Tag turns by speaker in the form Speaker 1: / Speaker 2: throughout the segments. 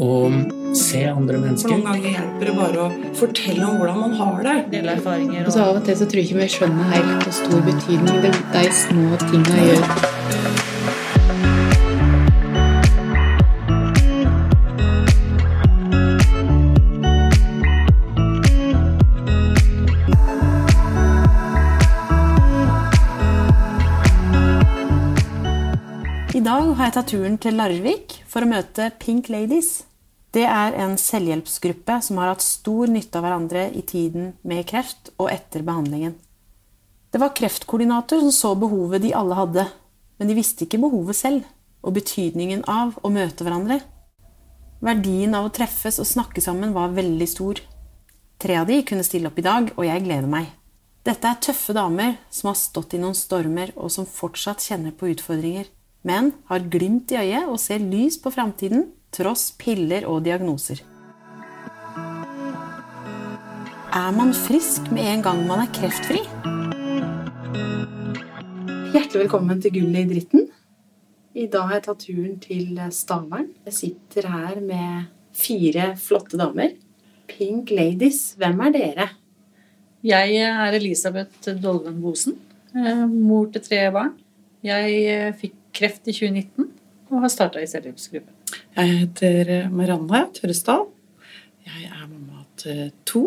Speaker 1: og se andre
Speaker 2: For
Speaker 1: mennesker.
Speaker 2: noen ganger hjelper det bare å fortelle om hvordan man har det.
Speaker 3: Dele erfaringer
Speaker 4: Og så Av og til så tror jeg ikke vi skjønner helt hvor stor betydning det, de små tinga gjør.
Speaker 5: I dag har jeg tatt turen til Larvik for å møte Pink Ladies. Det er en selvhjelpsgruppe som har hatt stor nytte av hverandre i tiden med kreft og etter behandlingen. Det var kreftkoordinator som så behovet de alle hadde, men de visste ikke behovet selv og betydningen av å møte hverandre. Verdien av å treffes og snakke sammen var veldig stor. Tre av de kunne stille opp i dag, og jeg gleder meg. Dette er tøffe damer som har stått i noen stormer, og som fortsatt kjenner på utfordringer, men har glimt i øyet og ser lys på framtiden, tross piller og diagnoser. Er man frisk med en gang man er kreftfri? Hjertelig velkommen til Gullet i dritten. I dag har jeg tatt turen til Stavern. Jeg sitter her med fire flotte damer. Pink Ladies, hvem er dere?
Speaker 3: Jeg er Elisabeth Dolven Bosen, eh, mor til tre barn. Jeg eh, fikk kreft i 2019 og har starta i selvhjelpsgruppe.
Speaker 2: Jeg heter eh, Marianne Tørresdal. Jeg er mamma til to.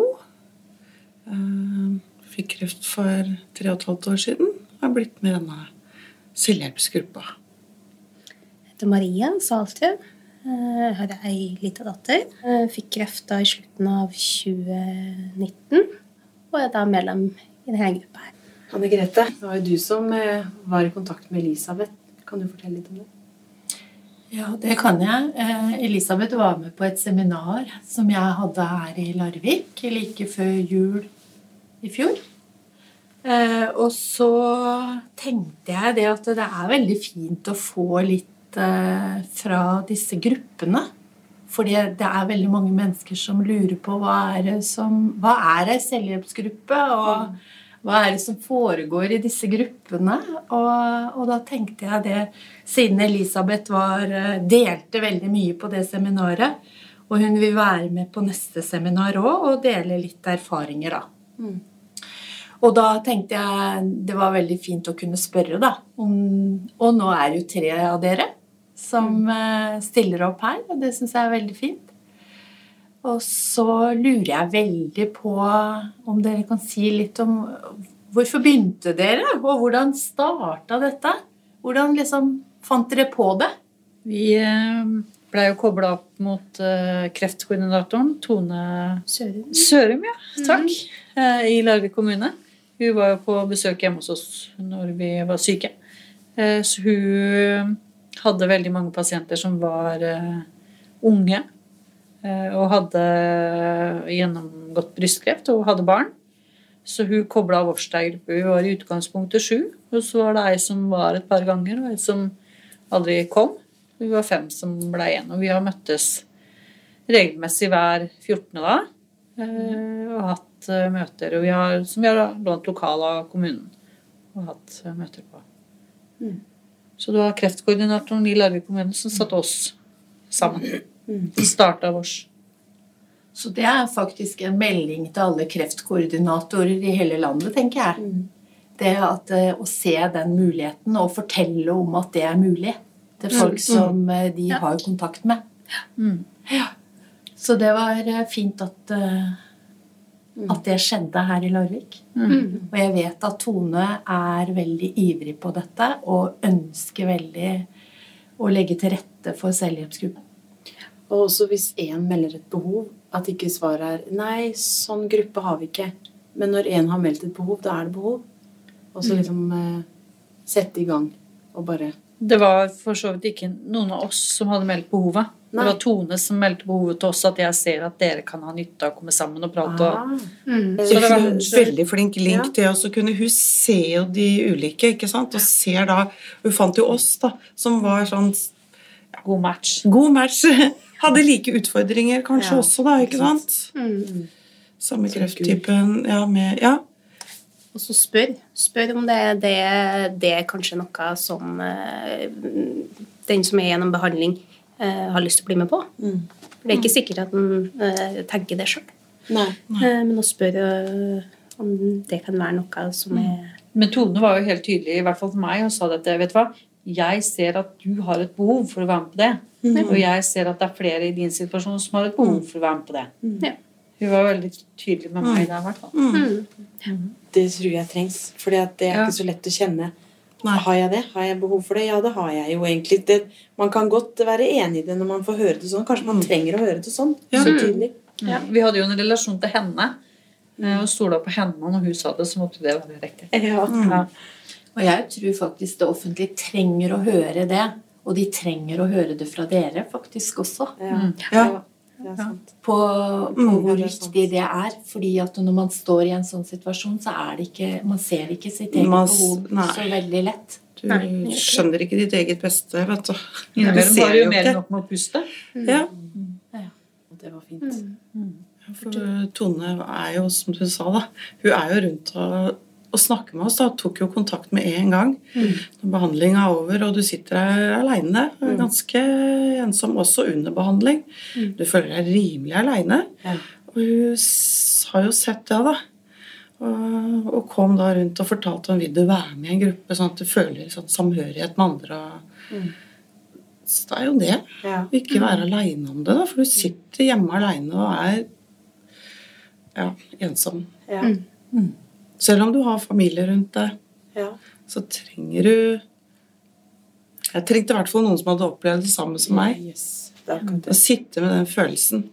Speaker 2: Eh, Fikk kreft for tre og et halvt år siden. og Har blitt med i denne selvhjelpsgruppa.
Speaker 6: heter Maria Saltun. Eh, Jeg har ei lita datter. Jeg Fikk kreft da i slutten av 2019. Og er da medlem i denne gruppa her.
Speaker 5: Anne Grete, det var jo du som var i kontakt med Elisabeth. Kan du fortelle litt om det?
Speaker 7: Ja, det kan jeg. Eh, Elisabeth var med på et seminar som jeg hadde her i Larvik like før jul i fjor. Eh, og så tenkte jeg det at det er veldig fint å få litt eh, fra disse gruppene. Fordi det er veldig mange mennesker som lurer på hva er som ei selvhjelpsgruppe? Og hva er det som foregår i disse gruppene? Og, og da tenkte jeg det, siden Elisabeth var, eh, delte veldig mye på det seminaret, og hun vil være med på neste seminar òg og dele litt erfaringer, da. Og da tenkte jeg det var veldig fint å kunne spørre, da. Om, og nå er det jo tre av dere som mm. stiller opp her, og det syns jeg er veldig fint. Og så lurer jeg veldig på om dere kan si litt om hvorfor begynte dere, og hvordan starta dette? Hvordan liksom fant dere på det?
Speaker 3: Vi eh, blei jo kobla opp mot eh, kreftkoordinatoren Tone
Speaker 6: Sørum,
Speaker 3: Sørum, ja. Takk. eh, I Larvik kommune. Hun var jo på besøk hjemme hos oss når vi var syke. Så hun hadde veldig mange pasienter som var unge og hadde gjennomgått brystkreft og hadde barn. Så hun kobla av til Hun var i utgangspunktet sju. Og så var det ei som var et par ganger, og ei som aldri kom. Vi var fem som ble igjen. Og vi har møttes regelmessig hver 14. da. eh, Og hatt eh, møter. Og vi har, som vi har lånt lokal av kommunen. Og hatt eh, møter på. Så det var kreftkoordinatoren i Larvik kommune som satte oss sammen. Det starta vårs.
Speaker 7: Så det er faktisk en melding til alle kreftkoordinatorer i hele landet, tenker jeg. Det at eh, Å se den muligheten og fortelle om at det er mulig til folk som de de har kontakt med. Ja. Så det var eh, fint at, eh, at det skjedde her i Larvik. Og jeg vet at Tone er veldig ivrig på dette og ønsker veldig å legge til rette for selvhjelpsgrupper.
Speaker 5: Og også hvis én melder et behov, at ikke svaret er nei, sånn gruppe har vi ikke. Men når én har meldt et behov, da er det behov. Og så liksom eh, sette i gang og bare
Speaker 3: Det var for så vidt ikke noen av oss som hadde meldt behovet. Det var Tone som meldte behovet til oss, at jeg ser at dere kan ha nytte av å komme sammen og prate. og
Speaker 5: Ah.
Speaker 6: Mm.
Speaker 3: Så
Speaker 2: Så
Speaker 3: det var-
Speaker 2: veldig flink link til oss å kunne Hun ser jo de ulike, ikke sant? Og ser da Hun fant jo oss, da, som var sånn
Speaker 3: God match.
Speaker 2: god match. Hadde like utfordringer kanskje
Speaker 5: Ja,
Speaker 2: også, da, ikke sant?
Speaker 6: Mm.
Speaker 2: Samme krefttypen. Ja, med Ja.
Speaker 6: Og så spør. Spør om det, det, det er kanskje noe som eh, den som er gjennom behandling, eh, har lyst til å bli med på. For Det er ikke sikkert at en eh, tenker det sjøl. Men å spørre om det kan være noe som er
Speaker 3: Men Tone var jo helt tydelig, i hvert fall for meg, og sa dette. Vet du hva? Jeg ser at du har et behov for å være med på det. Og jeg ser at det er flere i din situasjon som har et behov for å være med på det.
Speaker 6: Ja.
Speaker 3: Hun var veldig tydelig med meg der, i hvert fall.
Speaker 5: Det tror jeg trengs, for det er ikke så lett å kjenne.
Speaker 2: Nei.
Speaker 5: Har jeg det? Har jeg behov for det? Ja, det har jeg jo egentlig. Det, man kan godt være enig i det når man får høre det sånn. Kanskje man trenger å høre det sånn. Så tydelig.
Speaker 3: Ja. Vi hadde jo en relasjon til henne, eh, og stola på henne. Når hun sa det, så måtte det være riktig.
Speaker 5: Ja.
Speaker 3: Ja.
Speaker 7: Og jeg tror faktisk det offentlige trenger å høre det. Og de trenger å høre det fra dere faktisk også.
Speaker 5: Ja.
Speaker 2: Ja.
Speaker 5: Det er sant.
Speaker 7: På, på
Speaker 2: Mm,
Speaker 7: hvor
Speaker 5: er
Speaker 7: viktig det er. Fordi at når man står i en sånn situasjon, så er det ikke Man ser ikke sitt eget
Speaker 2: Man
Speaker 7: behov
Speaker 2: nei.
Speaker 7: så veldig lett.
Speaker 2: Du skjønner ikke ditt eget beste, vet du. Du
Speaker 3: Innimellom
Speaker 2: ser
Speaker 3: var jo mer enn nok med å puste.
Speaker 2: Ja.
Speaker 5: Det var fint.
Speaker 2: For Tone er jo, som du sa, da Hun er jo rundt og, og snakke med oss. da, Tok jo kontakt med en gang når behandlinga er over, og du sitter her aleine. Ganske ensom også under behandling. Du føler deg rimelig aleine.
Speaker 5: Ja.
Speaker 2: Og hun har jo sett det, da. Og, og kom da rundt og fortalte om vil du være med i en gruppe, sånn at du føler sånn samhørighet med andre. Og, Så det er jo det.
Speaker 5: Ja.
Speaker 2: Ikke være aleine om det, da, for du sitter hjemme aleine og er ja, ensom.
Speaker 5: Ja.
Speaker 2: Selv om du har familie rundt deg,
Speaker 5: Ja.
Speaker 2: så trenger du Jeg trengte i hvert fall noen som hadde opplevd det samme som meg.
Speaker 5: Yes. Det
Speaker 2: Å sitte med den følelsen.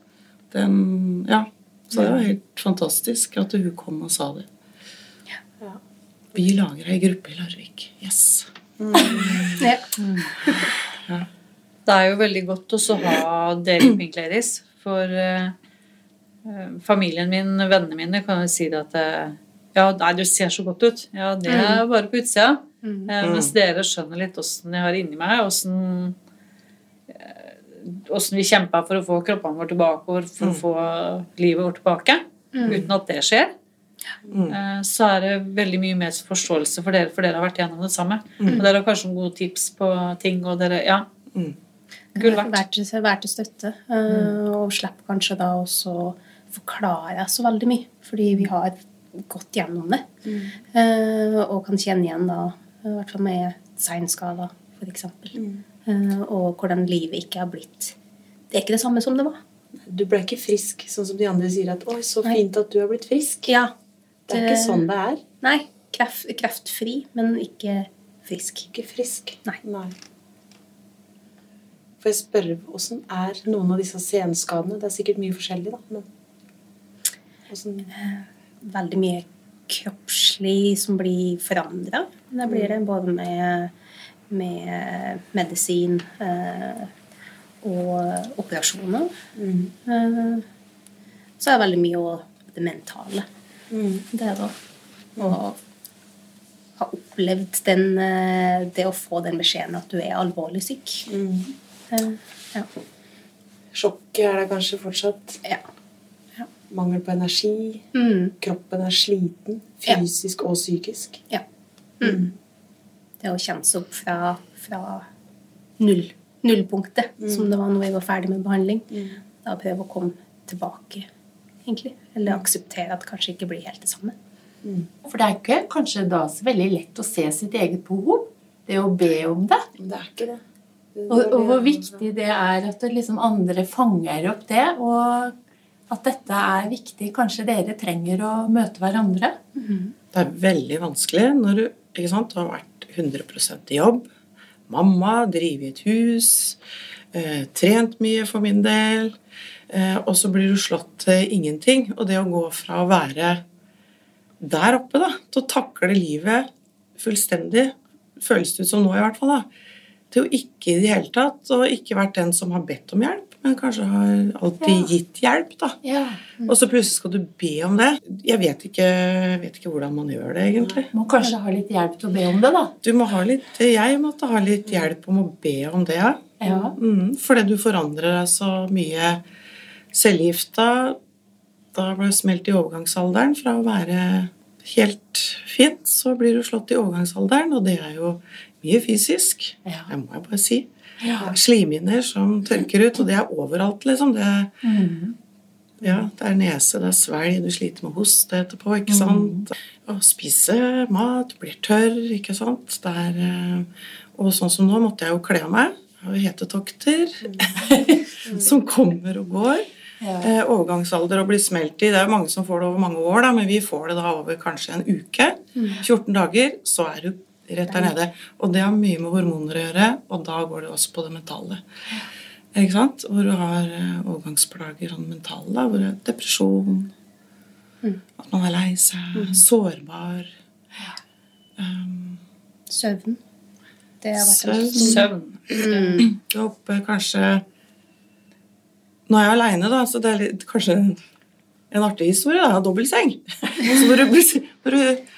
Speaker 2: Den, ja. Så det var helt fantastisk at hun kom og sa det.
Speaker 5: Ja.
Speaker 2: Vi lager ei gruppe i Larvik. Yes.
Speaker 6: ja.
Speaker 3: Det er jo veldig godt også å ha dere i Pink Ladies. For eh, eh, familien min, vennene mine, kan jo si det at eh, Ja, nei, du ser så godt ut. Ja, det er bare på utsida. Eh, mens dere skjønner litt åssen jeg har inni meg, åssen eh, åssen vi kjempa for å få kroppene våre tilbake og for å få livet vårt tilbake. Uten at det skjer. Eh, Så er det veldig mye mer forståelse for dere, for dere har vært gjennom det samme. Og dere har kanskje noen gode tips på ting, og dere Ja. Gull verdt.
Speaker 6: Vær til, støtte. eh, Og slipper kanskje da også forklare så veldig mye, fordi vi har gått gjennom det. Eh, Og kan kjenne igjen da, i hvert fall med seinskader, f.eks. Mm. Og hvordan livet ikke har blitt Det er ikke det samme som det var.
Speaker 5: Du ble ikke frisk, sånn som de andre sier at 'oi, så fint at du har blitt frisk'.
Speaker 6: Ja.
Speaker 5: Det er ikke sånn det er.
Speaker 6: Nei. Kreft, kreftfri, men ikke frisk.
Speaker 5: Ikke frisk.
Speaker 6: Nei.
Speaker 5: Får jeg spørre åssen er noen av disse senskadene? Det er sikkert mye forskjellig, da. Men hvordan
Speaker 6: veldig mye kroppslig som blir forandra. Da blir det både med, med medisin eh, og operasjoner. Eh, så er det veldig mye òg det mentale. Det da. å ha opplevd den, eh, det å få den beskjeden at du er alvorlig syk. Eh, ja.
Speaker 5: Sjokket er det kanskje fortsatt.
Speaker 6: ja.
Speaker 5: Mangel på energi.
Speaker 6: Mm.
Speaker 5: Kroppen er sliten.
Speaker 6: Ja.
Speaker 5: Fysisk og psykisk.
Speaker 6: Ja. Mm. Det å kjenne seg opp fra, fra null, nullpunktet, som det var når vi var ferdig med behandling. Da prøve å komme tilbake, egentlig. Eller akseptere at det kanskje ikke blir helt det samme.
Speaker 7: For det er ikke kanskje da så veldig lett å se sitt eget behov. Det å be om det.
Speaker 5: Det er ikke det. Det-
Speaker 7: Og, og hvor viktig det er at liksom andre fanger opp det. Og at dette er viktig. Kanskje dere trenger å møte hverandre.
Speaker 2: Det er veldig vanskelig når du ikke sant, har vært 100% i jobb. Mamma, driver i et hus, eh, trent mye for min del. Eh, og så blir du slått til ingenting. Og det å gå fra å være der oppe da, til å takle livet fullstendig, føles det ut som nå i hvert fall, da, til å ikke i det hele tatt, og ikke vært den som har bedt om hjelp, men kanskje har alltid gitt hjelp. da.
Speaker 7: Ja.
Speaker 2: Og så plutselig skal du be om det. Jeg vet ikke, vet ikke hvordan man gjør det, egentlig.
Speaker 7: Må kanskje ha litt hjelp til å be om det, da.
Speaker 2: Du må ha litt, Jeg måtte ha litt hjelp om å be om det. ja.
Speaker 7: Ja.
Speaker 2: Mm, fordi du forandrer deg så mye. Cellegifta Da ble du smelt i overgangsalderen fra å være helt fint, så blir du slått i overgangsalderen, og det er jo mye fysisk.
Speaker 7: Ja.
Speaker 2: Det må jeg bare si.
Speaker 7: Ja.
Speaker 2: Slimhinner som tørker ut, og det er overalt, liksom. Det,
Speaker 7: Mm.
Speaker 2: ja, det er nese, det er svelg, du sliter med hoste etterpå, ikke sant. Å spise mat, blir tørr, ikke sant. Det er, eh, og sånn som nå måtte jeg jo kle av meg. Jeg har hetetokter som kommer og går.
Speaker 7: Ja.
Speaker 2: Eh, overgangsalder og blir smelt i. Det er jo mange som får det over mange år, da, men vi får det da over kanskje en uke. 14 dager, så er du rett der nede. Og det har mye med hormoner å gjøre, og da går det også på det mentale. Ikke sant? Hvor du har eh, overgangsplager sånn mentale, da, hvor det er depresjon, at man er lei seg, sårbar. Um,
Speaker 6: Søvn. Det har vært søvn.
Speaker 2: Søvn.
Speaker 3: Søvn.
Speaker 2: Du er oppe kanskje Nå er jeg aleine, da, så det er litt, kanskje en, artig historie. da, Dobbeltseng. Så hvor du, hvor du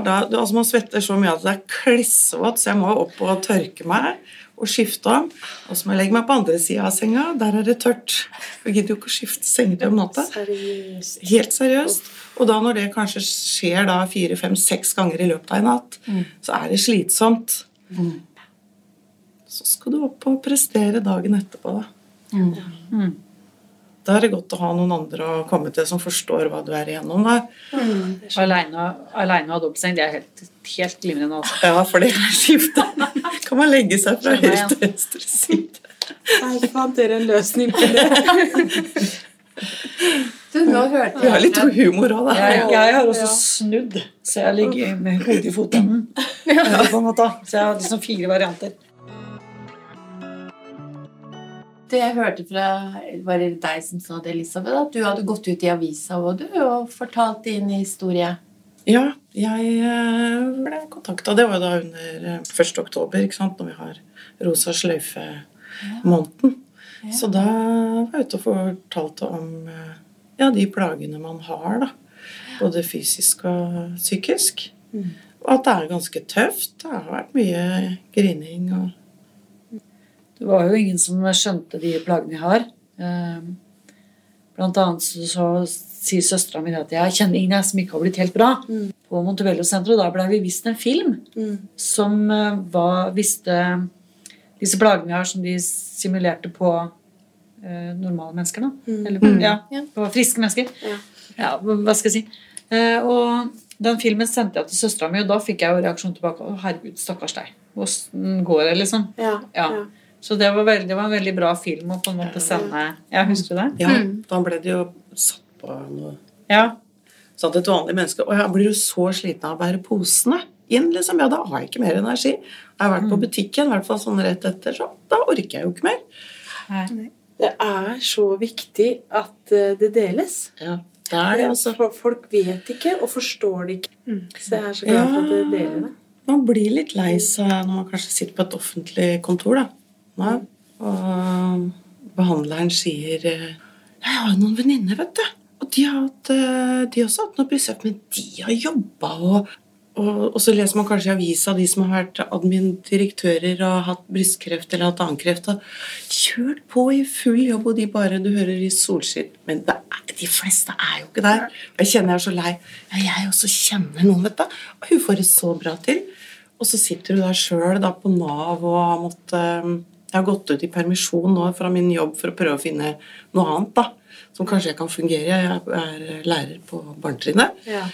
Speaker 2: da, altså Man svetter så mye at det er klissvått, så jeg må opp og tørke meg og skifte om. Og så må jeg legge meg på andre sida av senga. Der er det tørt. Jeg gidder jo ikke å skifte senger om natta.
Speaker 5: Seriøst.
Speaker 2: Helt seriøst. Og da når det kanskje skjer da fire, fem, seks ganger i løpet av en natt, så er det slitsomt. Så skal du opp og prestere dagen etterpå, da. Da er det godt å ha noen andre å komme til som forstår hva du er igjennom. Da.
Speaker 3: Aleine aleine å ha dobbeltseng, det er helt, helt glimrende. Også.
Speaker 2: Ja, for det er skift. Kan man legge seg fra høyre til venstre side.
Speaker 5: Nei, fant dere en løsning på det?
Speaker 7: Du, nå hørte
Speaker 2: Vi har litt humor òg, da.
Speaker 3: Jeg, jeg har også snudd, så jeg ligger med hodet i fotenden Ja. Så jeg har liksom fire varianter.
Speaker 7: Det jeg hørte fra Var det deg som sa det, Elisabeth? At du hadde gått ut i avisa og, du, og fortalt din historie?
Speaker 2: Ja, jeg eh, ble kontakta. Det var jo da under eh, 1. oktober, ikke sant, når vi har rosa sløyfe-måneden. Så da var jeg ute og fortalte om eh, ja, de plagene man har, da. Både fysisk og psykisk. Og at det er ganske tøft. Det har vært mye grining og
Speaker 3: Det var jo ingen som skjønte de plagene jeg har. Eh, Blant annet så, så sier søstera mi at jeg kjenner ingen jeg som ikke har blitt helt bra. På Montebello-senteret. Da ble vi vist en film som eh, var, visste disse plagene jeg har, som de simulerte på eh, normale mennesker. Da. Eller ja, på friske mennesker.
Speaker 5: Ja.
Speaker 3: Ja, hva skal jeg si. Eh, og den filmen sendte jeg til søstera mi, og da fikk jeg jo reaksjon tilbake. Å, herregud, stakkars deg. Åssen går det, liksom?
Speaker 5: Ja.
Speaker 3: Ja. Så det var, veldig, det var en veldig bra film å på en måte sende. Ja, husker du det?
Speaker 2: Ja, da ble det jo satt på noe
Speaker 3: Ja.
Speaker 2: Satt et vanlig menneske Og jeg blir jo så sliten av å bære posene inn, liksom. Ja, da har jeg ikke mer energi. Jeg har vært på butikken, i hvert fall sånn rett etter, så da orker jeg jo ikke mer.
Speaker 3: Nei.
Speaker 5: Det er så viktig at eh, det deles.
Speaker 2: Ja, det er det, altså.
Speaker 5: Folk vet ikke og forstår det ikke. Så jeg er så glad for at dere deler det.
Speaker 2: Man blir litt lei seg når man kanskje sitter på et offentlig kontor, da. Nei, og behandleren sier eh, Jeg har jo noen venninner, vet du. Og de har, hatt, eh, de også hatt noe besøk, men de har jobba og, og, så leser man kanskje i avisa de som har vært admin-direktører og hatt brystkreft eller hatt annen kreft. Og kjørt på i full jobb, og de bare Du hører i solskinn. Men er, de fleste er jo ikke der. Jeg kjenner jeg er så lei. Ja, jeg også kjenner noen, vet du. Og hun får det så bra til. Og så sitter du der sjøl på Nav og har måttet Jeg har gått ut i permisjon nå fra min jobb for å prøve å finne noe annet da, som kanskje jeg kan fungere. Jeg er lærer på barnetrinnet.
Speaker 5: Ja.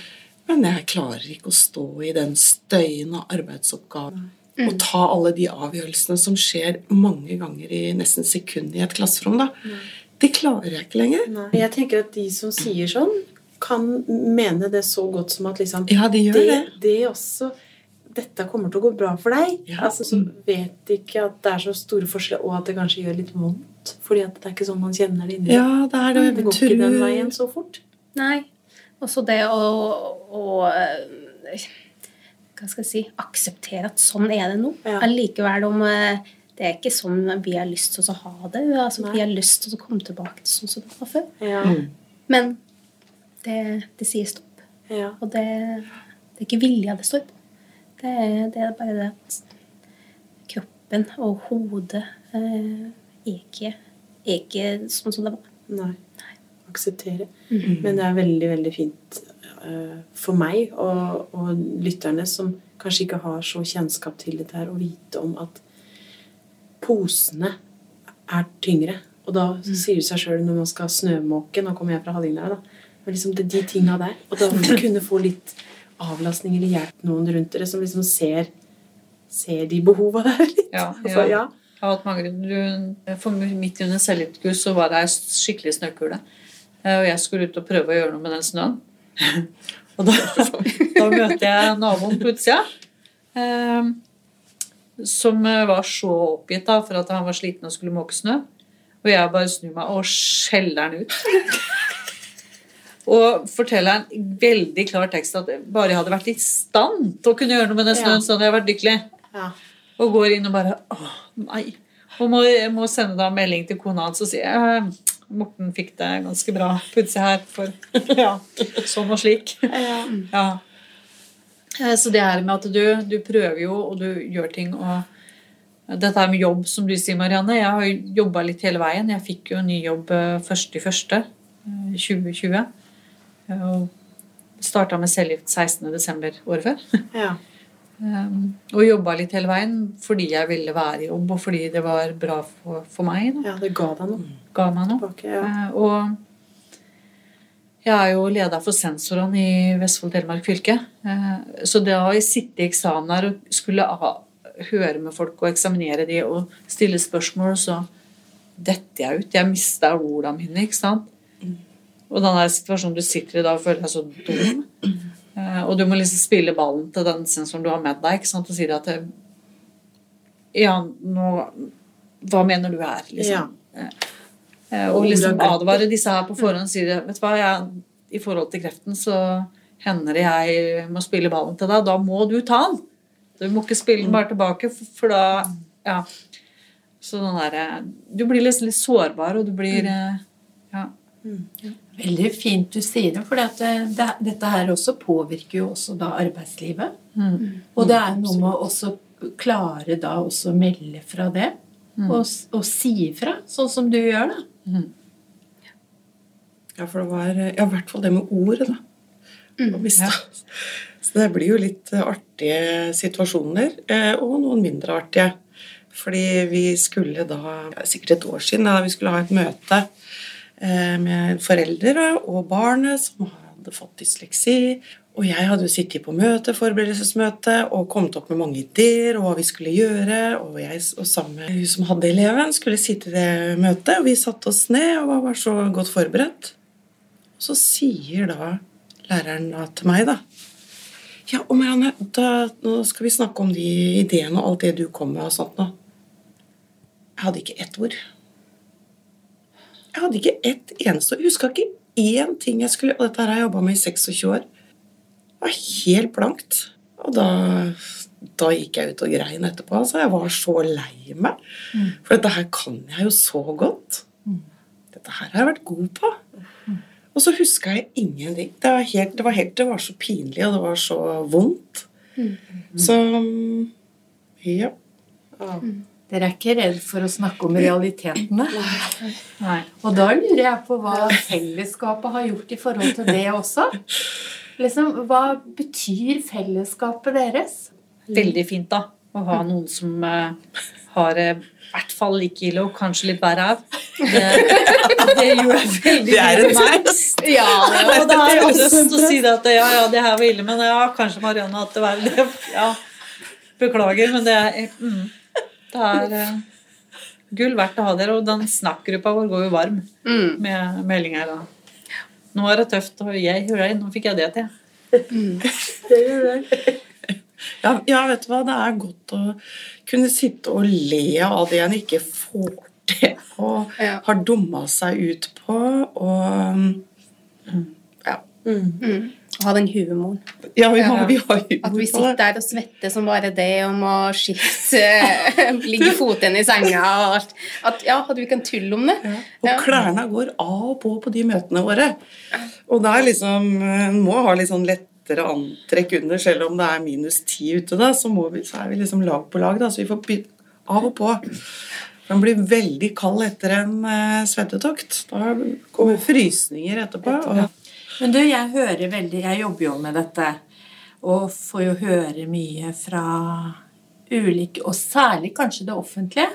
Speaker 2: Men jeg klarer ikke å stå i den støyende arbeidsoppgaven. Mm. Og ta alle de avgjørelsene som skjer mange ganger i nesten sekund i et klasserom. da. Det klarer jeg ikke lenger.
Speaker 5: Nei. Jeg tenker at de som sier sånn, kan mene det så godt som at liksom
Speaker 2: Ja, de gjør
Speaker 5: det,
Speaker 2: det.
Speaker 5: det også Dette kommer til å gå bra for deg.
Speaker 2: Ja.
Speaker 5: Altså, så vet de ikke at det er så store forskjeller, og at det kanskje gjør litt vondt. Fordi at det er ikke sånn man kjenner det inni
Speaker 2: Ja, det er det.
Speaker 5: Det går ikke den veien så fort.
Speaker 6: Nei. Også det å, å eh, Hva skal jeg si Akseptere at sånn er det nå.
Speaker 5: Ja.
Speaker 6: Allikevel om eh, det er ikke sånn vi har lyst til å ha det. Altså, vi har lyst til å komme tilbake til sånn som det var før.
Speaker 5: Ja.
Speaker 6: Men det, det sier stopp.
Speaker 5: Ja.
Speaker 6: Og det, det er ikke vilja det står på. Det, er- det er bare det at kroppen og hodet eh, er, ikke, er ikke sånn som det var.
Speaker 5: Nei. Akseptere. Men det er veldig, veldig fint uh, for meg og, og lytterne som kanskje ikke har så kjennskap til dette her, å vite om at posene er tyngre. Og da sier det seg sjøl når man skal snømåke Nå kommer jeg fra Hallingdal, da. Men liksom det, de tinga der. Og da kunne få litt avlastning eller hjelp noen rundt dere som liksom ser, ser de behova der litt.
Speaker 3: Ja, ja.
Speaker 5: Altså, ja.
Speaker 3: Jeg har hatt mange du, For midt under selvhjelpskurs så var det ei skikkelig snøkule. Eh, Og jeg skulle ut og prøve å gjøre noe med den snøen. Og da, da møter jeg naboen på utsida. Eh, som eh, var så oppgitt da, for at han var sliten og skulle måke snø. Og jeg bare snur meg og skjeller han ut. Og forteller en veldig klar tekst at bare jeg hadde vært i stand til å kunne gjøre noe med den snøen,
Speaker 5: Ja.
Speaker 3: så hadde jeg vært lykkelig.
Speaker 5: Ja.
Speaker 3: Og går inn og bare Åh, nei. Og må, må sende da melding til kona hans og si «Eh, Morten fikk det ganske bra seg her, for ja, sånn og slik. Ja. Eh, Så det her med at du, du prøver jo, og du gjør ting, og dette her med jobb, som du sier, Marianne. Jeg har jo jobba litt hele veien. Jeg fikk jo en ny jobb eh, 1.1.2020. Og starta med cellegift 16.12. året før.
Speaker 5: Ja.
Speaker 3: Um, og jobba litt hele veien fordi jeg ville være i jobb, og fordi det var bra for, for meg. Da.
Speaker 5: ja, det ga deg noe
Speaker 3: Ga meg noe.
Speaker 5: tilbake. Ja.
Speaker 3: uh, og jeg er jo leder for sensorene i Vestfold Telemark fylke. Uh, så det å sitte i eksamen her og skulle ha, høre med folk og eksaminere de og stille spørsmål, så detter jeg ut. Jeg mista ordene mine, ikke sant. Og den der situasjonen du sitter i da og føler deg så dum. Eh, og du må liksom spille ballen til den sensoren du har med deg, ikke sant, og sier at eh, Ja, nå Hva mener du her, liksom? Ja. Og liksom advare disse her på forhånd og si det, vet du hva, jeg, i forhold til kreften så hender det jeg må spille ballen til deg. Da må du ta den. Du må ikke spille den bare tilbake, for, da Ja. Så den derre Du blir liksom litt sårbar, og du blir eh, Ja.
Speaker 7: Veldig fint du sier det, for det, det, dette her også påvirker jo også da arbeidslivet. Og det er noe med å også klare da også melde fra det, og, og si ifra, sånn som du gjør, da.
Speaker 2: Ja, for det var ja, i hvert fall det med ordet, da. Og hvis Så det blir jo litt eh, artige situasjoner, eh, og noen mindre artige. Fordi vi skulle da, sikkert et år siden, da, vi skulle ha et møte eh, med foreldre og barnet som hadde fått dysleksi. Og jeg hadde jo sittet på møte, forberedelsesmøte og kommet opp med mange ideer og hva vi skulle gjøre. Og jeg og sammen med hun som hadde eleven, skulle sitte i det møtet. Og vi satte oss ned og var så godt forberedt. Og så sier da læreren da til meg, da Ja, og Marianne, da, nå skal vi snakke om de ideene og alt det du kom med og sånt nå. Jeg hadde ikke ett ord. Jeg hadde ikke ett eneste. Jeg huska ikke én ting jeg skulle Og dette har jeg jobba med i 26 år. Det var helt blankt. Og da, da gikk jeg ut og grein etterpå. Altså, jeg var så lei meg. For dette her kan jeg jo så godt. Dette her har jeg vært god på. Og så huska jeg ingenting. Det var, helt, det, var helt, det var så pinlig, og det var så vondt. Så ja.
Speaker 7: Dere er ikke redd for å snakke om realitetene?
Speaker 3: Nei.
Speaker 7: Og da lurer jeg på hva fellesskapet har gjort i forhold til det også. Liksom, Hva betyr fellesskapet deres?
Speaker 3: Veldig fint, da. Å ha noen som eh, har eh, i hvert fall like ille og kanskje litt verre av. Det, det gjorde veldig
Speaker 2: Det er
Speaker 3: mye for meg. Ja, og da er jeg lyst å si det at ja, ja, det her var ille, men ja, kanskje Marianne har hatt det verre. Det- Ja, beklager, men det er, mm, det er uh, gull verdt å ha dere. Og den snakkgruppa vår går jo varm med meldinger. Da. Nå er det tøft, og jeg hurra, nå fikk jeg det til.
Speaker 2: Ja, ja, vet du hva, det er godt å kunne sitte og le av det en ikke får til og
Speaker 6: Ja.
Speaker 2: har dumma seg ut på. Og ja.
Speaker 6: Ha den humoren.
Speaker 2: Ja, vi, har, vi har humor
Speaker 6: At vi sitter der og svetter som bare det, og må skifte Ligge foten i senga og alt. At, ja, at vi kan tulle om det.
Speaker 2: Og
Speaker 6: Ja.
Speaker 2: klærne går av og på på de møtene våre. Og der er liksom En må ha litt sånn lettere antrekk under, selv om det er minus ti ute, da, så, må vi, så er vi liksom lag på lag, da, så vi får bytte av og på. Den blir veldig kald etter en uh, svettetokt. Da kommer frysninger etterpå. Og,
Speaker 7: Men du, jeg hører veldig Jeg jobber jo med dette og får jo høre mye fra ulike, og særlig kanskje det offentlige,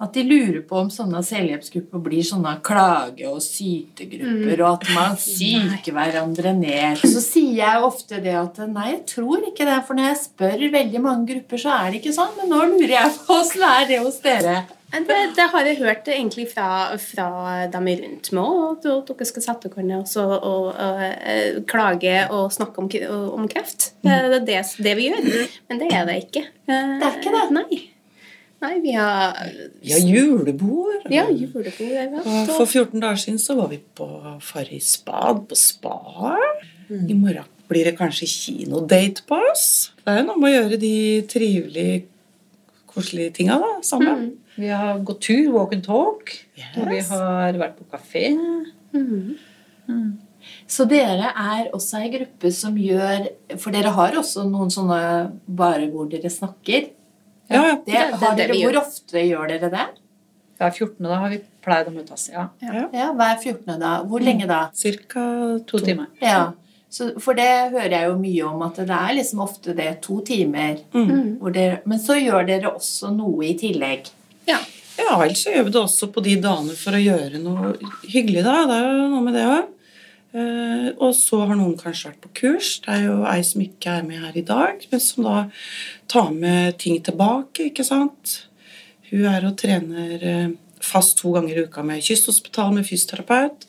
Speaker 7: at de lurer på om sånne selvhjelpsgrupper blir sånne klage- og sytegrupper, og at man syker hverandre ned. Så sier jeg ofte det at nei, jeg tror ikke det, for når jeg spør veldig mange grupper, så er det ikke sånn. Men nå lurer jeg på åssen er det hos dere?
Speaker 6: Det, det har jeg hørt egentlig fra, fra dem rundt meg òg, at dere skal sette dere ned og, og, og, eh, klage og snakke om, om kreft. Det er det, det vi gjør. Men det er det ikke. Eh,
Speaker 7: Det er ikke det?
Speaker 6: Nei. Nei, vi har
Speaker 2: vi har julebord.
Speaker 6: Ja, julebord. vi hatt,
Speaker 2: Og for 14 dager siden så var vi på Farris bad på spa. I morgen blir det kanskje kinodate på oss. Det er jo noe med å gjøre de trivelige, koselige tinga da, sammen.
Speaker 3: Vi har gått tur, walk and talk. Og vi har vært på kafé.
Speaker 7: Så dere er også ei gruppe som gjør For dere har også noen sånne bare hvor dere snakker.
Speaker 2: Ja, ja.
Speaker 7: Det,
Speaker 6: det er
Speaker 7: har dere, hvor ofte gjør dere det?
Speaker 3: Hver 14. da har vi pleid å møtes. Ja,
Speaker 7: Ja, Hver 14. da. Hvor lenge da?
Speaker 2: Cirka
Speaker 3: to timer.
Speaker 7: Ja. Så, for det hører jeg jo mye om, at det er liksom ofte det to timer. Hvor dere, men så gjør dere også noe i tillegg.
Speaker 6: Ja.
Speaker 2: Ja, ellers gjør vi det også på de dagene for å gjøre noe hyggelig, da. Det er jo noe med det òg. og så har noen kanskje vært på kurs. Det er jo ei som ikke er med her i dag, men som da tar med ting tilbake, ikke sant. Hun er og trener eh, fast to ganger i uka med Kysthospital med fysioterapeut.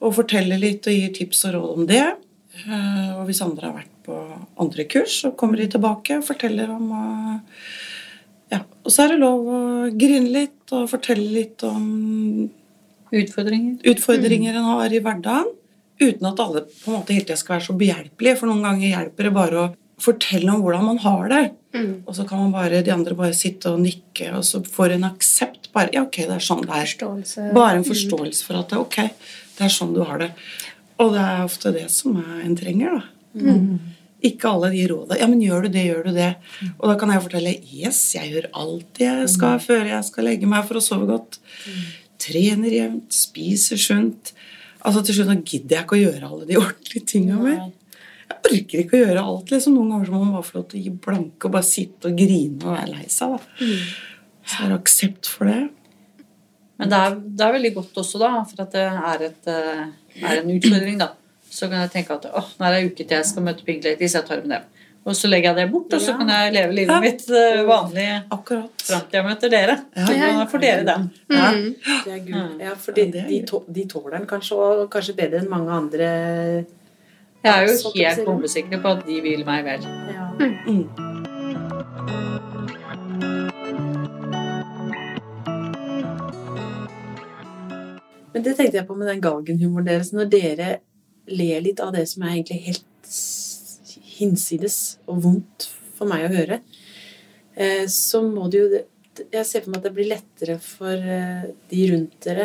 Speaker 2: Og forteller litt og gir tips og råd om det. Eh, og hvis andre har vært på andre kurs, så kommer de tilbake og forteller om eh, ja, Og så er det lov å grine litt og fortelle litt om
Speaker 3: Utfordringer.
Speaker 2: utfordringer en har i hverdagen. Uten at alle på en måte hele tida skal være så behjelpelige. For noen ganger hjelper det bare å fortelle om hvordan man har det. Og så kan man bare, de andre bare sitte og nikke, og så får en aksept. bare, ja, ok, det er sånn det er.
Speaker 6: Forståelse.
Speaker 2: Bare en forståelse for at det er ok, det er sånn du har det. Og det er ofte det som er- en trenger, da. Ikke alle de rådene. Ja, men gjør du det, gjør du det? Og da kan jeg fortelle yes, jeg gjør alt jeg skal før jeg skal legge meg for å sove godt. Trener jevnt, spiser sunt. Altså Til slutt nå gidder jeg ikke å gjøre alle de ordentlige tinga mer. Jeg orker ikke å gjøre alt. liksom Noen ganger må man bare få lov til å gi blanke og bare sitte og grine og være lei seg. da. Så er det aksept for det.
Speaker 3: Men det er, det er veldig godt også, da, for at det er, et, eh, er en utfordring, da. Så kan jeg tenke at åh, nå er det en uke til jeg skal møte Pink Ladies, jeg tar med dem. Og så legger jeg det bort, og så kan jeg leve livet
Speaker 2: Ja.
Speaker 3: mitt eh, vanlig
Speaker 2: Akkurat.
Speaker 3: fram til jeg møter dere.
Speaker 2: Ja.
Speaker 3: Får dere den.
Speaker 2: Ja.
Speaker 5: Det er gull. Ja, for de, de, de tåler den kanskje, og kanskje bedre enn mange andre.
Speaker 3: Jeg er jo helt bombesikker på at de vil meg vel.
Speaker 5: Ja.
Speaker 2: Mm.
Speaker 5: Men det tenkte jeg på med den galgenhumoren deres. Når dere ler litt av det som er egentlig helt hinsides og vondt for meg å høre, eh, så må det jo Jeg ser for meg at det blir lettere for eh, de rundt dere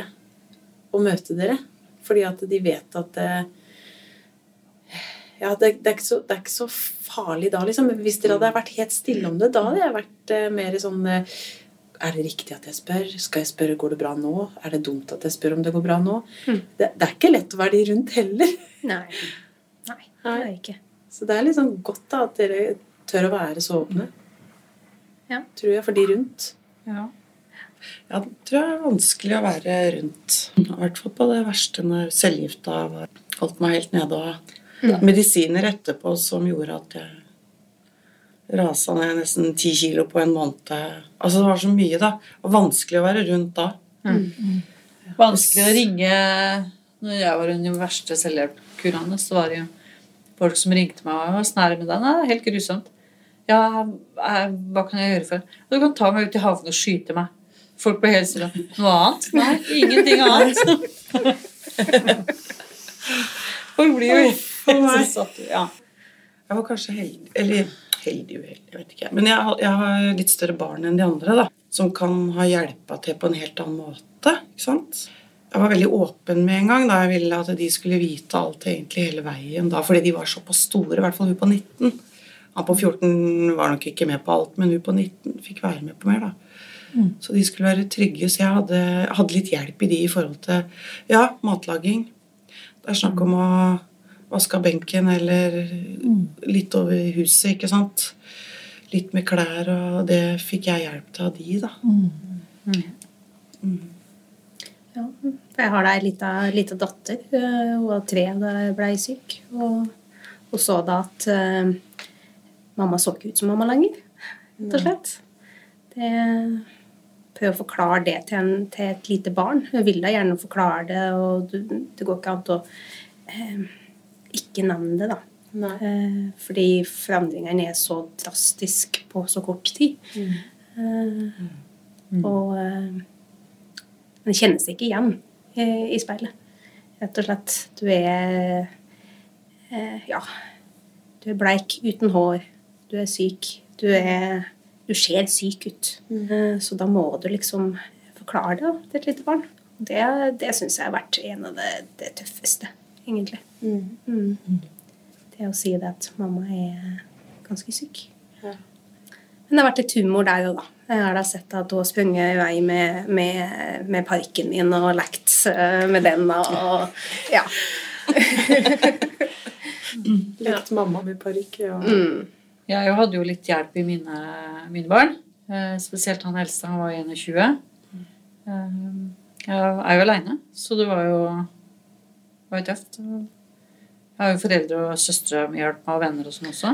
Speaker 5: å møte dere. Fordi at de vet at eh, ja, det, det, er så, det er ikke så farlig da, liksom. Hvis dere hadde vært helt stille om det, da hadde jeg vært mer sånn Er det riktig at jeg spør? Skal jeg spørre går det bra nå? Er det dumt at jeg spør om det går bra nå? Det, det er ikke lett å være de rundt heller.
Speaker 6: Nei. Nei, det er det ikke.
Speaker 5: Så det er liksom godt da at dere tør å være så åpne.
Speaker 6: Ja.
Speaker 5: Tror jeg, for de rundt.
Speaker 3: Ja.
Speaker 2: Ja, det tror jeg er vanskelig å være rundt. I hvert fall på det verste når cellegifta var- holdt meg helt nede. Og medisiner etterpå som gjorde at jeg rasa ned nesten ti kilo på en måned. Altså det var så mye, da. Og vanskelig å være rundt da.
Speaker 3: Vanskelig å ringe Når jeg var under de verste selvhjelpkurene, så var det jo folk som ringte meg og var snære med deg. Nei, det er helt grusomt. Ja, jeg, hva kan jeg gjøre for deg? Du kan ta meg ut i havnen og skyte meg. Folk ble helt stille. Noe annet? Nei, ingenting annet. Folk blir jo
Speaker 2: For meg.
Speaker 3: Satt ja.
Speaker 2: Jeg var kanskje heldig Eller heldig uheldig, jeg vet ikke. Men jeg, har- jeg har litt større barn enn de andre, da. Som kan ha hjelpa til på en helt annen måte. ikke sant? Jeg var veldig åpen med en gang da jeg ville at de skulle vite alt egentlig hele veien. da, Fordi de var såpass store, i hvert fall hun på 19. Han på 14 var nok ikke med på alt, men hun på 19 fikk være med på mer. da. Så de skulle være trygge, så jeg hadde, hadde litt hjelp i de i forhold til ja, matlaging. Det er snakk om å vaske av benken eller litt over huset, ikke sant. Litt med klær, og det fikk jeg hjelp til av de, da.
Speaker 6: Ja, for jeg har da ei lita, lita datter. Hun var tre da jeg blei syk. Og hun så da at uh, mamma så ikke ut som mamma lenger, rett og slett. Det Prøv å forklare det til, en, til et lite barn. Hun vil da gjerne forklare det, og du, det går ikke an å eh, ikke nevne det, da. Nei. fordi forandringene er så drastisk på så kort tid. Eh, Og eh, kjenner kjennes ikke igjen i, speilet. Rett og slett. Du er eh, Ja. Du er bleik uten hår. Du er syk. Du er Du ser syk ut. Mm. så da må du liksom forklare det til et lite barn. Det, det syns jeg har vært en av det, det tøffeste, egentlig. Mm. Det å si det at mamma er ganske syk. Men det har vært litt humor der òg, da. Jeg har da sett at hun har sprunget i vei med, med, med parken min og lekt eh, med den og Ja.
Speaker 2: Lekt mamma med parykk. Ja.
Speaker 6: Mm.
Speaker 3: Jeg hadde jo litt hjelp i mine, mine barn. Eh, spesielt han eldste, han var 21. Eh, jeg er jo aleine, så det var jo, det var tøft. Jeg har jo foreldre og søstre med hjelp meg og venner og sånn også.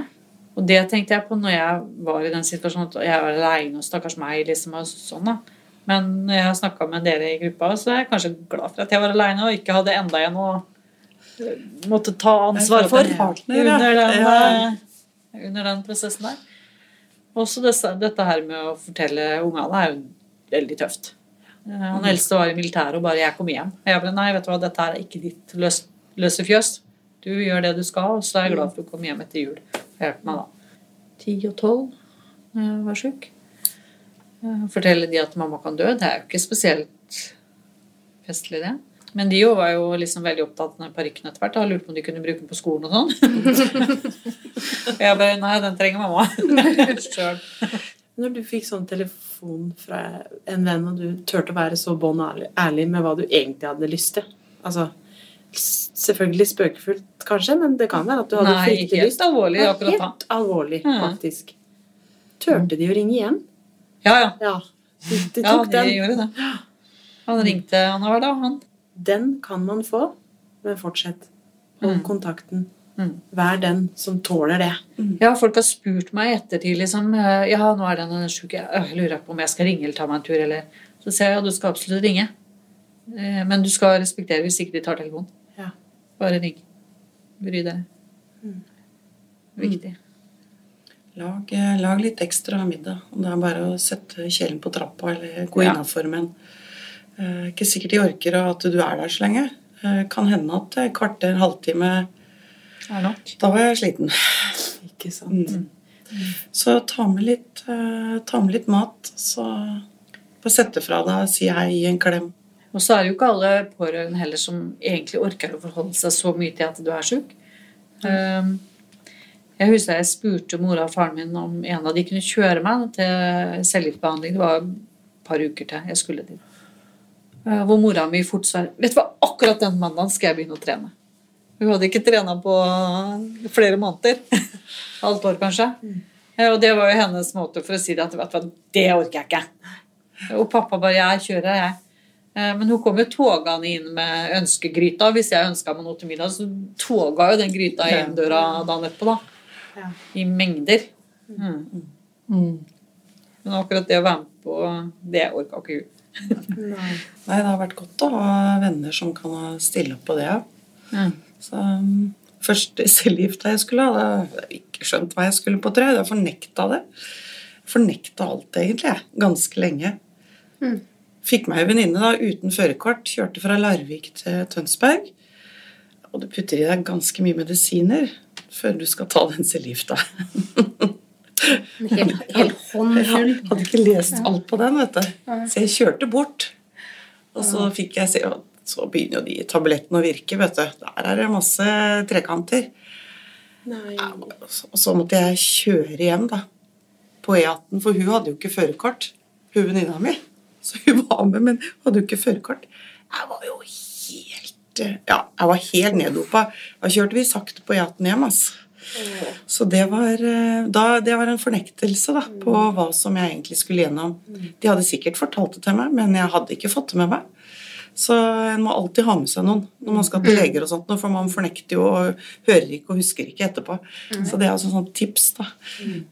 Speaker 3: Og det tenkte jeg på når jeg var i den situasjonen at jeg var aleine og stakkars meg. liksom og sånn da. Men når jeg har snakka med dere i gruppa, så er jeg kanskje glad for at jeg var aleine og ikke hadde enda en å eh, måtte ta ansvar for
Speaker 2: partner,
Speaker 3: under den,
Speaker 2: Ja.
Speaker 3: eh, under den prosessen der. Også dette her med å fortelle ungene er jo veldig tøft. Eh, Han eldste var i militæret og bare 'jeg kommer hjem'. Og jeg bare 'nei, vet du hva, dette er ikke ditt løs, løse fjøs'. Du gjør det du skal, og så er jeg glad for å komme hjem etter jul. Og hjelpe meg da. Ti og tolv jeg var sjuk. Eh, Fortelle de at mamma kan dø, det er jo ikke spesielt festlig, det. Men de jo var jo liksom veldig opptatt av den parykken etter hvert. og lurte på om de kunne bruke den på skolen og sånn. jeg bare Nei, den trenger mamma.
Speaker 8: Når du fikk sånn telefon fra en venn, og du turte å være så bånn ærlig, med hva du egentlig hadde lyst til Altså, Selvfølgelig spøkefullt, kanskje, men det kan være at du hadde
Speaker 3: Nei,
Speaker 8: fryktelig
Speaker 3: helt
Speaker 8: lyst.
Speaker 3: alvorlig
Speaker 8: Ja,
Speaker 3: akkurat da.
Speaker 8: Helt alvorlig,
Speaker 3: Ja.
Speaker 8: faktisk. Turte de å ringe igjen?
Speaker 3: Ja, ja.
Speaker 8: Ja. De, de
Speaker 3: Ja, de
Speaker 8: den.
Speaker 3: gjorde det. Han ringte annenhver dag, han.
Speaker 8: Den kan man få, men fortsett. Hold
Speaker 3: Mm.
Speaker 8: kontakten.
Speaker 3: Mm.
Speaker 8: Vær den som tåler det.
Speaker 3: Ja, folk har spurt meg i ettertid liksom eh, Ja, nå er den sjuk. Jeg lurer på om jeg skal ringe eller ta meg en tur, eller Så sier jeg ja, du skal absolutt ringe. Eh, Men du skal respektere hvis ikke de tar telefonen.
Speaker 8: Ja.
Speaker 3: Bare ring. Bry deg. Viktig.
Speaker 2: Lag, eh, lag litt ekstra middag. Om det er bare å sette kjelen på trappa eller gå
Speaker 3: Ja.
Speaker 2: innafor med en. Ikke sikkert de orker at du er der så lenge. Eh, kan hende at et kvarter, halvtime
Speaker 3: Er nok.
Speaker 2: Da var jeg sliten.
Speaker 8: Ikke sant?
Speaker 2: Mm. Så ta med litt, eh, ta med litt mat. Så bare sette fra deg, si hei, gi en klem.
Speaker 3: Og så er det jo ikke alle pårørende heller som egentlig orker å forholde seg så mye til at du er sjuk. Um, jeg husker jeg spurte mora og faren min om en av de kunne kjøre meg til cellegiftbehandling. Det var et par uker til jeg skulle dit. Uh, hvor mora mi fort sa Vet du hva, akkurat den mandagen skal jeg begynne å trene. Hun hadde ikke trena på flere måneder. Halvt år, kanskje. Mm. Og det var jo hennes måte for å si det at vet du det orker jeg ikke. Og pappa bare jeg kjører, jeg. Eh, Men hun kom jo togende inn med ønskegryta. Hvis jeg ønska meg noe til middag, så toga jo den gryta inn døra dagen etterpå. da.
Speaker 8: Ja.
Speaker 3: I mengder. Mm. Men akkurat det å være med på det orka ikke hun.
Speaker 2: Nei, det har vært godt å ha venner som kan stille opp på det. ja.
Speaker 3: Mm.
Speaker 2: Så um, Første cellegifta jeg skulle ha, da jeg ikke skjønt hva jeg skulle på, tror jeg. Jeg fornekta det. Fornekta alt, egentlig, jeg. Ganske lenge. Fikk meg ei venninne da, uten førerkort. Kjørte fra Larvik til Tønsberg. Og du putter i deg ganske mye medisiner før du skal ta den cellegifta.
Speaker 6: En hel, hel hånd
Speaker 2: Jeg
Speaker 6: full.
Speaker 2: hadde ikke lest alt på den, vet du. Så jeg kjørte bort. Og så fikk jeg se Så begynner jo de tablettene å virke, vet du. Der er det masse trekanter.
Speaker 8: Nei.
Speaker 2: Og så- måtte jeg kjøre hjem, da. På E18, for hun hadde jo ikke førerkort. Hun venninna mi. Så hun var med, men hadde jo ikke førerkort. Jeg var jo helt Ja, jeg var helt neddopa. Da kjørte vi sakte på E18 hjem, altså. Så det var, eh, da, det var en fornektelse da, på hva som jeg egentlig skulle gjennom. De hadde sikkert fortalt det til meg, men jeg hadde ikke fått det med meg. Så en må alltid ha med seg noen når man skal til leger, og sånt, for man fornekter jo og hører ikke og husker ikke etterpå. Så det er altså sånn tips. da.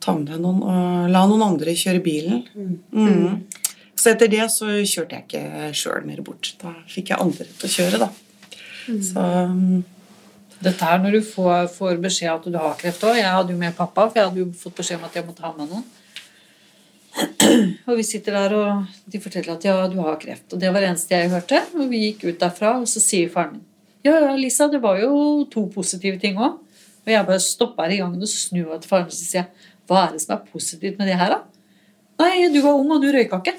Speaker 2: Ta med deg noen og la noen andre kjøre bilen. Mm. Så etter det så kjørte jeg ikke sjøl mer bort. Da fikk jeg andre til å kjøre, da. Så mm,
Speaker 3: Dette her når du får, får beskjed at du har kreft òg. Jeg hadde jo med pappa, for jeg hadde jo fått beskjed om at jeg måtte ha med noen. Og vi sitter der, og de forteller at ja, du har kreft. Og det var det eneste jeg hørte. Og vi gikk ut derfra, og så sier faren min ja, ja, Lisa, det var jo to positive ting òg. Og jeg bare stopper i gangen og snur meg til faren og sier jeg, hva er det som er positivt med det her, da? Nei, du var ung, og du røyka ikke.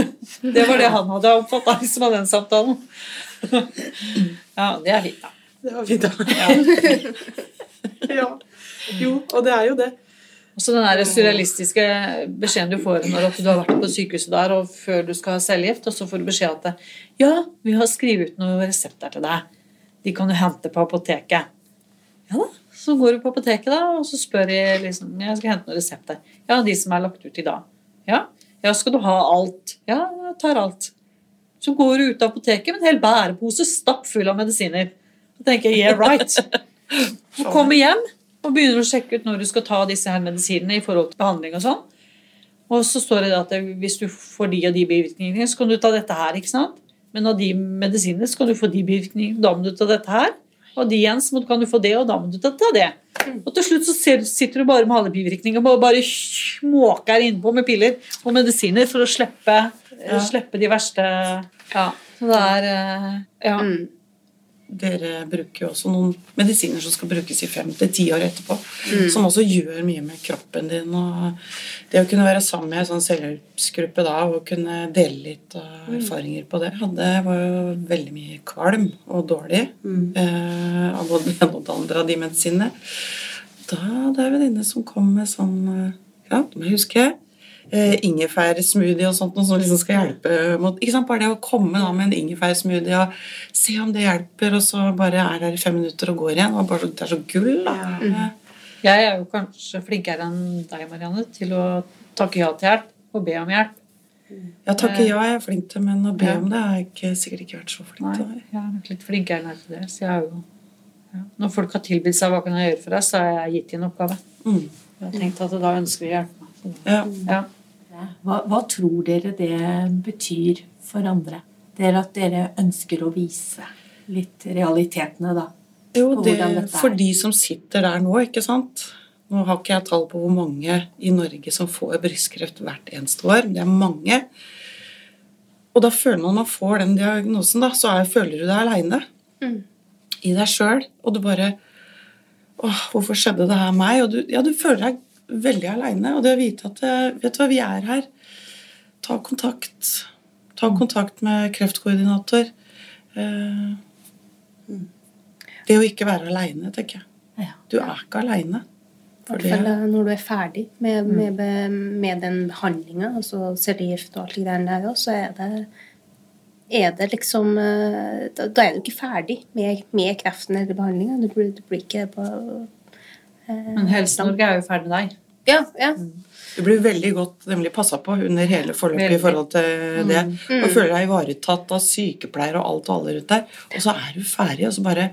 Speaker 3: Det var det han hadde oppfatta liksom, av den samtalen. Ja, det er fint, da.
Speaker 8: Det var fint, da. ja. Jo, og det er jo det.
Speaker 3: Og så den der surrealistiske beskjeden du får når du har vært på sykehuset der, og før du skal ha cellegift, og så får du beskjed at ja, vi har skrevet ut noen resepter til deg. De kan du hente på apoteket. Ja da. Så går du på apoteket, da, og så spør de liksom Jeg skal hente noen resepter. Ja, de som er lagt ut i dag. Ja. Ja, skal du ha alt? Ja, jeg tar alt. Så går du ut av apoteket med en hel bærepose stappfull av medisiner. Så tenker jeg yeah, right. Så kommer hjem og begynner å sjekke ut når du skal ta disse her medisinene i forhold til behandling og sånn. Og så står det at hvis du får de og de bivirkningene, så kan du ta dette her. ikke sant? Men av de medisinene så kan du få de bivirkningene, da må du ta dette her. Og de igjen så kan du få det, og da må du ta det. Og til slutt så sitter du bare med alle bivirkninger og bare småker innpå med piller og medisiner for å slippe, slippe de verste Ja. Så det er Ja. Ja.
Speaker 2: Dere bruker jo også noen medisiner som skal brukes i fem til ti år etterpå. Som også gjør mye med kroppen din. og Det å kunne være sammen med en sånn selvhjelpsgruppe da, og kunne dele litt av erfaringer på det Det var jo veldig mye kvalm og dårlig eh, av både den ene og det andre av de medisinene. Da det er en venninne som kom med sånn eh, Ja, det må jeg huske. Eh, ingefærsmoothie og sånt, noe som liksom skal hjelpe mot ikke sant? Bare det å komme da med en ingefærsmoothie og se om det hjelper, og så bare er der i fem minutter og går igjen. Og bare, det er så gull, da.
Speaker 3: Jeg er jo kanskje flinkere enn deg, Marianne, til å takke ja til hjelp og be om hjelp.
Speaker 2: Ja, takke ja er jeg flink til, men å be om det har jeg ikke, sikkert ikke vært så flink
Speaker 3: Nei,
Speaker 2: til.
Speaker 3: jeg er nok litt flinkere til det. Så jeg er jo, ja. Når folk har tilbudt seg hva kan jeg gjøre for deg, så har jeg gitt dem en oppgave.
Speaker 2: Mm.
Speaker 3: Jeg har tenkt at da ønsker vi meg.
Speaker 2: Ja.
Speaker 3: ja.
Speaker 7: Hva, hva tror dere det betyr for andre? Det er at dere ønsker å vise litt realitetene, da?
Speaker 2: Jo, det, for de som sitter der nå, ikke sant Nå har ikke jeg tall på hvor mange i Norge som får brystkreft hvert eneste år. Det er mange. Og da føler man man får den diagnosen, da, så er, føler du deg aleine i deg sjøl. Og du bare Åh, hvorfor skjedde det her meg? Og du, ja, du føler deg veldig aleine. Og det å vite at eh, Vet du hva, vi er her. Ta kontakt. Ta kontakt med kreftkoordinator. Eh, det å ikke være aleine, tenker jeg. Du er ikke aleine.
Speaker 6: I hvert fall når du er ferdig med, med, med den behandlinga, altså cellegift og alt det der der så er det er det liksom eh, Da, er du ikke ferdig med, med kreften eller behandlinga. Du, du blir ikke på eh,
Speaker 3: Men Helse-Norge er jo ferdig med deg.
Speaker 6: Ja, ja.
Speaker 2: Du blir veldig godt nemlig passa på under hele forløpet
Speaker 3: Veldig.
Speaker 2: i forhold til det. Og føler deg ivaretatt av sykepleiere og alt og alle rundt deg. Og så er du ferdig, og så bare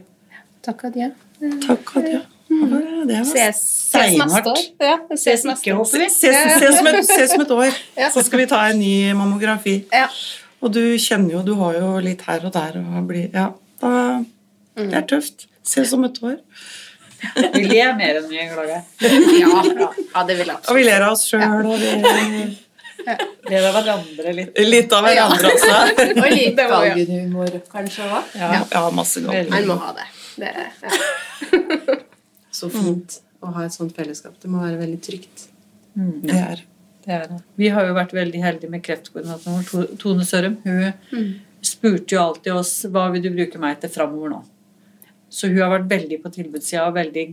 Speaker 6: Takk adjø.
Speaker 2: Takk, Adja. Det var
Speaker 6: Ses, ses neste år. Ja, ses neste år.
Speaker 2: Se, se, se, som et, et år. Så skal vi ta en ny mammografi.
Speaker 6: Ja.
Speaker 2: Og du kjenner jo Du har jo litt her og der og blir Ja, da, det er tøft. Ses som et år.
Speaker 3: Vi ler mer enn vi klager.
Speaker 6: Ja, ja, ja, det vil jeg
Speaker 2: Og vi ler av oss sjøl, og vi
Speaker 3: Ler av hverandre litt.
Speaker 2: Litt av hverandre også.
Speaker 7: Og litt galgenhumor kanskje òg?
Speaker 3: Ja.
Speaker 2: Ja, masse galgenhumor.
Speaker 3: Veldig.
Speaker 6: Må ha det. Det, ja.
Speaker 5: Så fint å ha et sånt fellesskap. Det må være veldig trygt.
Speaker 2: Det er
Speaker 3: Det er det. Vi har jo vært veldig heldige med kreftkoordinatoren vår, Tone Sørum. Hun
Speaker 6: Mm.
Speaker 3: spurte jo alltid oss hva vil du bruke meg til framover nå. Så hun har vært veldig på tilbudssida og veldig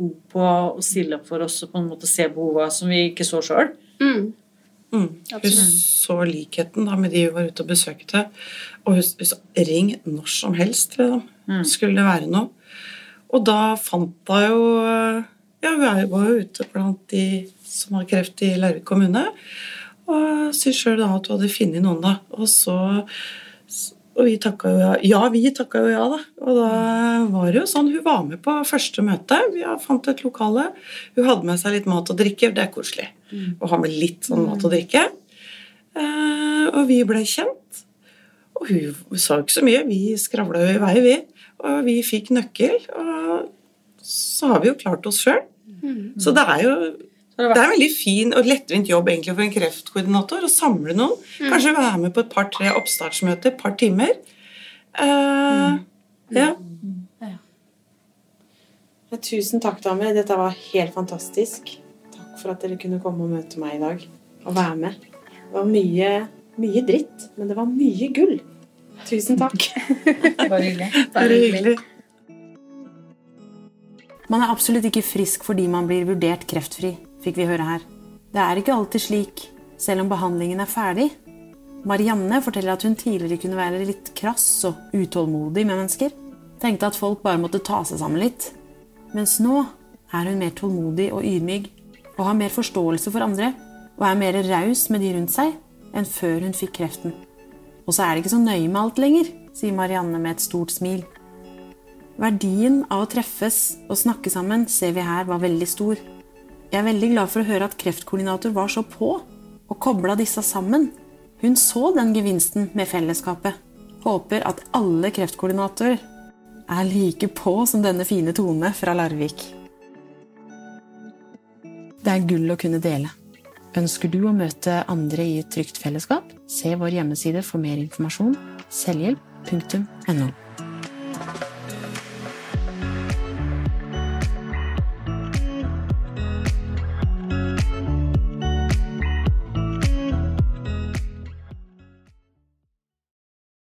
Speaker 3: god på å stille opp for oss og på en måte se behova som vi ikke så sjøl.
Speaker 6: Mm.
Speaker 2: Mm. Hun så likheten da med de hun var ute og besøkte. Og hun, hun sa 'ring når som helst' det dem.
Speaker 3: Mm.
Speaker 2: Skulle det være noe. Og da fant hun jo Ja, hun var jo ute blant de som har kreft i Larvik kommune. Og syntes sjøl da at hun hadde funnet noen, da. Og så og vi takka jo ja. Ja, vi takka jo ja, da. Og da var det jo sånn Hun var med på første møte. Vi fant et lokale. Hun hadde med seg litt mat og drikke. Det er koselig å ha med litt sånn mat og drikke. Eh, og vi ble kjent. Og hun sa ikke så mye. Vi skravla jo i vei, vi. Og vi fikk nøkkel. Og så har vi jo klart oss sjøl. Så det er jo
Speaker 3: det
Speaker 2: det er en veldig fin og lettvint jobb egentlig for en kreftkoordinator å samle noen. Kanskje være med på et par-tre oppstartsmøter, et par timer. Eh, ja.
Speaker 5: Ja, Tusen takk, damer. Dette var helt fantastisk. Takk for at dere kunne komme og møte meg i dag og være med. Det var mye, mye dritt, men det var mye gull. Tusen takk.
Speaker 3: bare hyggelig.
Speaker 2: Bare hyggelig.
Speaker 9: Man er absolutt ikke frisk fordi man blir vurdert kreftfri, fikk vi høre her. Det er ikke alltid slik, selv om behandlingen er ferdig. Marianne forteller at hun tidligere kunne være litt krass og utålmodig med mennesker. Tenkte at folk bare måtte ta seg sammen litt. Mens nå er hun mer tålmodig og ydmyk, og har mer forståelse for andre, og er mer raus med de rundt seg enn før hun fikk kreften. Og så er det ikke så nøye med alt lenger, sier Marianne med et stort smil. Verdien av å treffes og snakke sammen ser vi her var veldig stor. Jeg er veldig glad for å høre at kreftkoordinator var så på og kobla disse sammen. Hun så den gevinsten med fellesskapet. Håper at alle kreftkoordinatorer er like på som denne fine Tone fra Larvik. Det er gull å kunne dele. Ønsker du å møte andre i et trygt fellesskap? Se vår hjemmeside for mer informasjon selvhjelp.no.